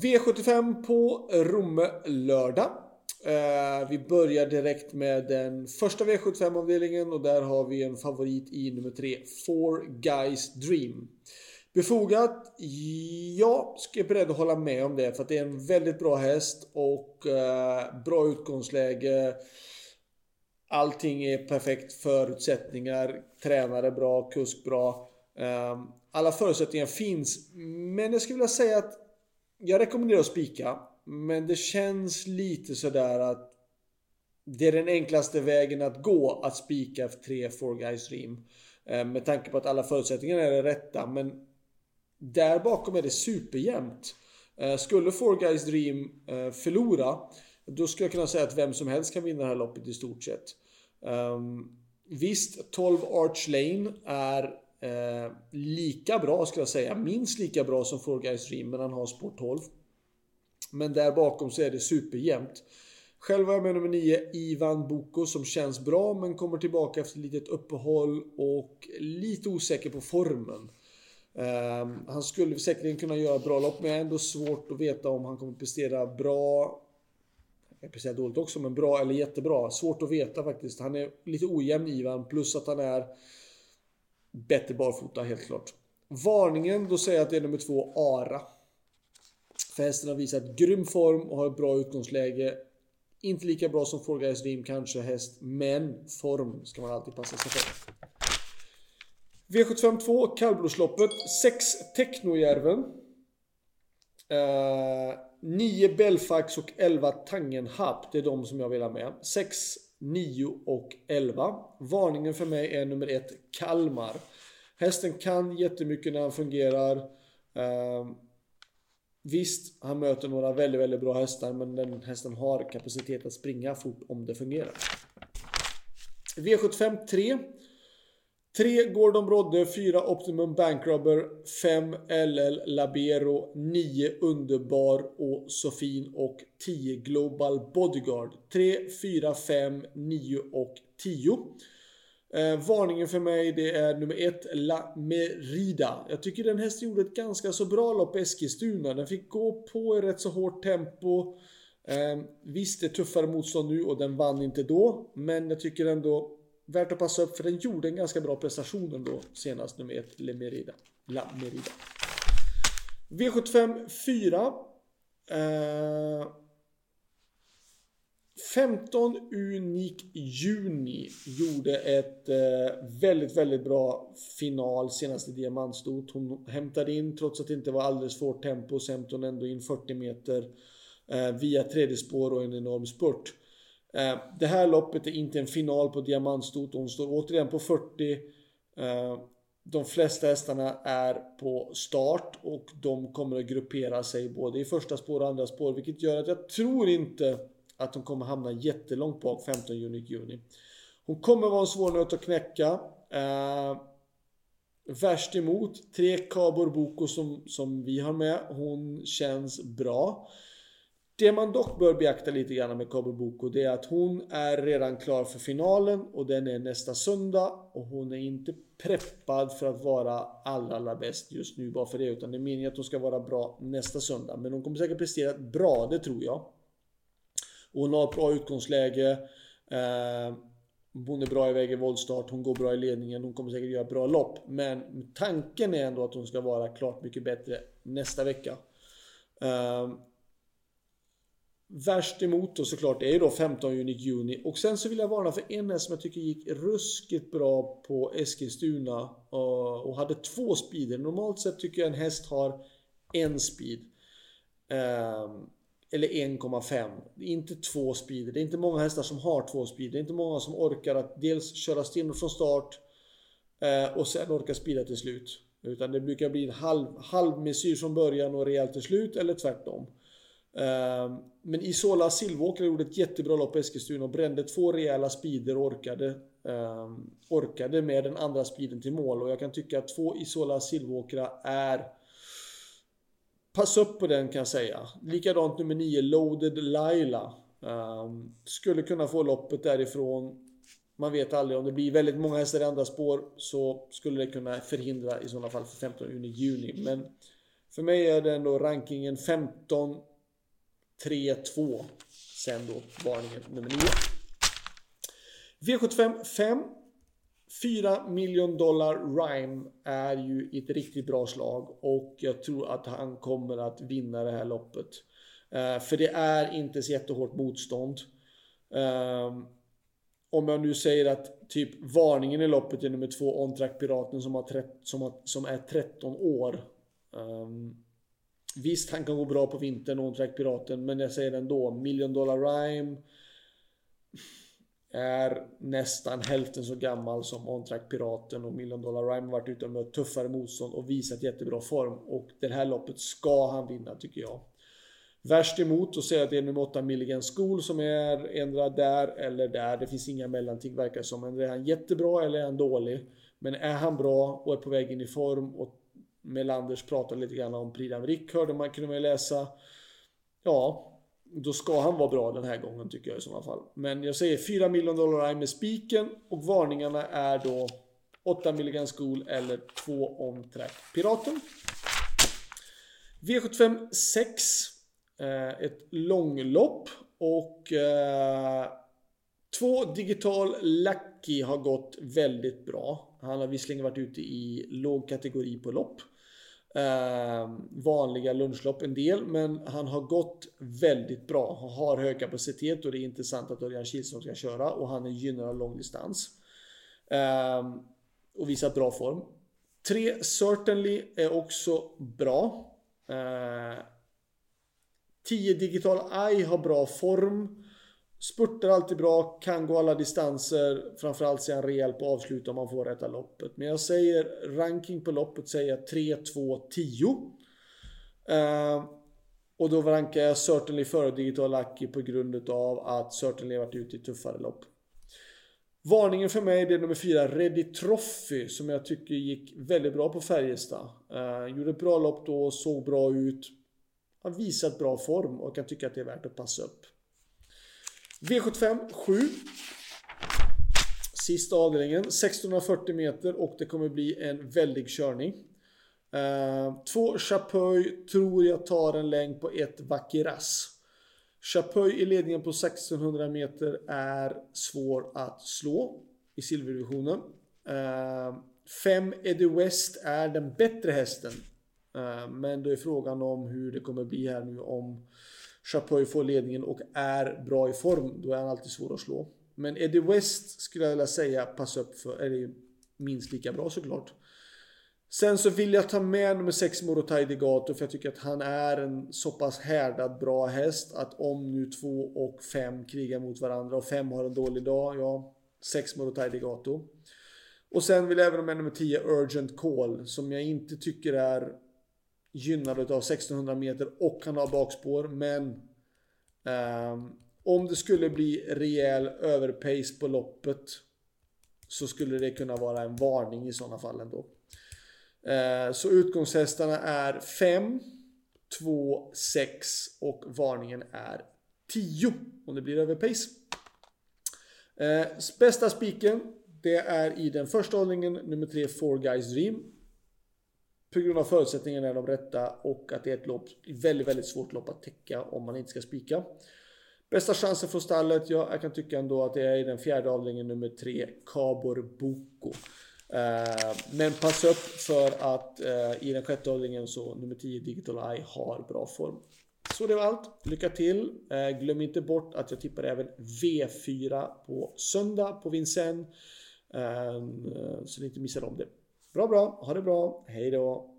V75 på Romme lördag. Eh, vi börjar direkt med den första V75-avdelningen och där har vi en favorit i nummer 3, Four Guys Dream. Befogat? Ja, ska är beredd att hålla med om det för att det är en väldigt bra häst och eh, bra utgångsläge. Allting är perfekt förutsättningar. Tränare bra, kusk bra. Eh, alla förutsättningar finns. Men jag skulle vilja säga att jag rekommenderar att spika. Men det känns lite sådär att det är den enklaste vägen att gå att spika 3 4 Guys Dream. Eh, med tanke på att alla förutsättningar är rätta. Men där bakom är det superjämnt. Eh, skulle Four Guys Dream eh, förlora, då skulle jag kunna säga att vem som helst kan vinna det här loppet i stort sett. Ehm, visst, 12 Arch Lane är eh, lika bra, skulle jag säga. Minst lika bra som Four Guys Dream, men han har spår 12. Men där bakom så är det superjämnt. Själv har jag med nummer 9, Ivan Boko, som känns bra men kommer tillbaka efter ett litet uppehåll och lite osäker på formen. Um, han skulle säkerligen kunna göra bra lopp, men jag har ändå svårt att veta om han kommer prestera bra. Jag presterar dåligt också, men bra eller jättebra. Svårt att veta faktiskt. Han är lite ojämn Ivan, plus att han är bättre barfota helt klart. Varningen, då säger jag att det är nummer två, Ara. För hästen har visat grym form och har ett bra utgångsläge. Inte lika bra som Four Guys Dream kanske häst, men form ska man alltid passa sig för. V75 2, kallblodsloppet. 6 Technojärven. Eh, 9 uh, Belfax och 11 Tangenhap. Det är de som jag vill ha med. 6, 9 och 11. Varningen för mig är nummer 1 Kalmar. Hästen kan jättemycket när han fungerar. Eh, visst, han möter några väldigt, väldigt bra hästar men den hästen har kapacitet att springa fort om det fungerar. V75 3. 3 Gordon Brodde, 4 Optimum Bankrubber, 5 LL Labero, 9 Underbar och Sofin och 10 Global Bodyguard. 3, 4, 5, 9 och 10. Eh, varningen för mig det är nummer 1 La Merida. Jag tycker den hästen gjorde ett ganska så bra lopp Eskilstuna. Den fick gå på i rätt så hårt tempo. Eh, visst, det är tuffare motstånd nu och den vann inte då. Men jag tycker ändå Värt att passa upp för den gjorde en ganska bra prestation ändå senast nummer 1, Lemerida. La Merida. V75 4. Eh, 15 Unik Juni gjorde ett eh, väldigt, väldigt bra final senast i diamantstot. Hon hämtade in, trots att det inte var alldeles för hårt tempo, så hämtade hon ändå in 40 meter eh, via tredje spår och en enorm spurt. Eh, det här loppet är inte en final på diamantstot. Hon står återigen på 40. Eh, de flesta hästarna är på start och de kommer att gruppera sig både i första spår och andra spår. Vilket gör att jag tror inte att hon kommer hamna jättelångt bak 15 juni. juni. Hon kommer vara en svår nöt att knäcka. Eh, värst emot, tre Cabor Boko som, som vi har med. Hon känns bra. Det man dock bör beakta lite grann med Kabo Boko det är att hon är redan klar för finalen och den är nästa söndag och hon är inte preppad för att vara allra, allra bäst just nu bara för det utan det är meningen att hon ska vara bra nästa söndag. Men hon kommer säkert prestera bra, det tror jag. Och hon har ett bra utgångsläge. Eh, hon är bra iväg i voltstart, hon går bra i ledningen, hon kommer säkert göra bra lopp. Men tanken är ändå att hon ska vara klart mycket bättre nästa vecka. Eh, Värst emot då såklart är ju då 15 juni, juni. Och sen så vill jag varna för en häst som jag tycker gick ruskigt bra på Eskilstuna. Eh, och hade två speeder. Normalt sett tycker jag en häst har en speed. Ehm, eller 1,5. Inte två speeder. Det är inte många hästar som har två speeder. Det är inte många som orkar att dels köra stenhårt från start eh, och sen orka speeda till slut. Utan det brukar bli en halv, halv mesyr från början och rejält till slut eller tvärtom. Ehm, men Isola Silvåkra gjorde ett jättebra lopp på Eskilstuna och brände två rejäla speeder och orkade, ehm, orkade med den andra speeden till mål. Och jag kan tycka att två Isola Silvåkra är... Pass upp på den kan jag säga. Likadant nummer 9, Loaded Laila. Um, skulle kunna få loppet därifrån. Man vet aldrig om det blir väldigt många hästar i andra spår så skulle det kunna förhindra i sådana fall för 15 juni. juni. Men För mig är det ändå rankingen 15, 3, 2. Sen då varningen nummer 9. V75 5. 4 miljon dollar Rhyme är ju ett riktigt bra slag och jag tror att han kommer att vinna det här loppet. Uh, för det är inte så jättehårt motstånd. Um, om jag nu säger att typ varningen i loppet är nummer två On-Track Piraten som, har som, har, som är 13 år. Um, visst, han kan gå bra på vintern, On-Track Piraten, men jag säger ändå Million Dollar Rhyme är nästan hälften så gammal som On-Track Piraten och Million Dollar Rhyme har varit ute och mött tuffare motstånd och visat jättebra form. Och det här loppet ska han vinna tycker jag. Värst emot att säga att det är nummer 8 Milligan School som är ändra där eller där. Det finns inga mellanting verkar som. Men är han jättebra eller är han dålig? Men är han bra och är på väg in i form och Melanders pratade lite grann om Prix d'Amérique hörde man, kunde man läsa. Ja, då ska han vara bra den här gången tycker jag i sådana fall. Men jag säger 4 miljoner dollar med spiken och varningarna är då 8 milligram School eller 2 on track Piraten. V75 6 eh, ett långlopp och eh, två digital Lucky har gått väldigt bra. Han har visserligen varit ute i låg kategori på lopp. Eh, vanliga lunchlopp en del, men han har gått väldigt bra. Han har hög kapacitet och det är intressant att Örjan Kihlström ska köra och han är gynnad av långdistans. Eh, och visat bra form. 3 Certainly är också bra. Eh, 10 Digital Eye har bra form. Spurtar alltid bra, kan gå alla distanser. Framförallt ser han rejäl på avslut om han får rätta loppet. Men jag säger ranking på loppet säger jag 3, 2, 10. Uh, och då rankar jag Certainly före Digital Lucky på grund av att Certainly varit ute i tuffare lopp. Varningen för mig det är nummer 4, Ready Trophy, som jag tycker gick väldigt bra på Färjestad. Uh, gjorde ett bra lopp då, såg bra ut har visat bra form och kan tycka att det är värt att passa upp. V75 7. Sista avdelningen, 1640 meter och det kommer bli en väldig körning. Uh, två Chapuis tror jag tar en längd på ett Vakiras. Chapuis i ledningen på 1600 meter är svår att slå i silverdivisionen. Eh, 5 uh, Eddie West är den bättre hästen eh, men då är frågan om hur det kommer bli här nu om Chapuis får ledningen och är bra i form. Då är han alltid svår att slå. Men Eddie West skulle jag vilja säga pass upp för, är minst lika bra såklart. Sen så vill jag ta med nummer 6 Morotai Degato för jag tycker att han är en så pass härdad bra häst att om nu 2 och 5 krigar mot varandra och 5 har en dålig dag, ja 6 Morotai Degato. Och sen vill jag även ha med nummer 10 Urgent Call som jag inte tycker är gynnad av 1600 meter och han har bakspår. Men eh, om det skulle bli rejäl överpace på loppet så skulle det kunna vara en varning i sådana fall ändå. Eh, så utgångshästarna är 5, 2, 6 och varningen är 10 om det blir överpace. Eh, bästa spiken det är i den första hållningen nummer 3 Four Guys Dream. På grund av förutsättningarna är de rätta och att det är ett lopp, väldigt, väldigt svårt lopp att täcka om man inte ska spika. Bästa chansen från stallet, ja, jag kan tycka ändå att det är i den fjärde avdelningen nummer tre, Cabor Boko. Eh, men pass upp för att eh, i den sjätte avdelningen så nummer 10 Digital Eye har bra form. Så det var allt. Lycka till! Eh, glöm inte bort att jag tippar även V4 på söndag på Vincennes. Eh, så ni inte missar om det. Bra, bra. Ha det bra. Hej då.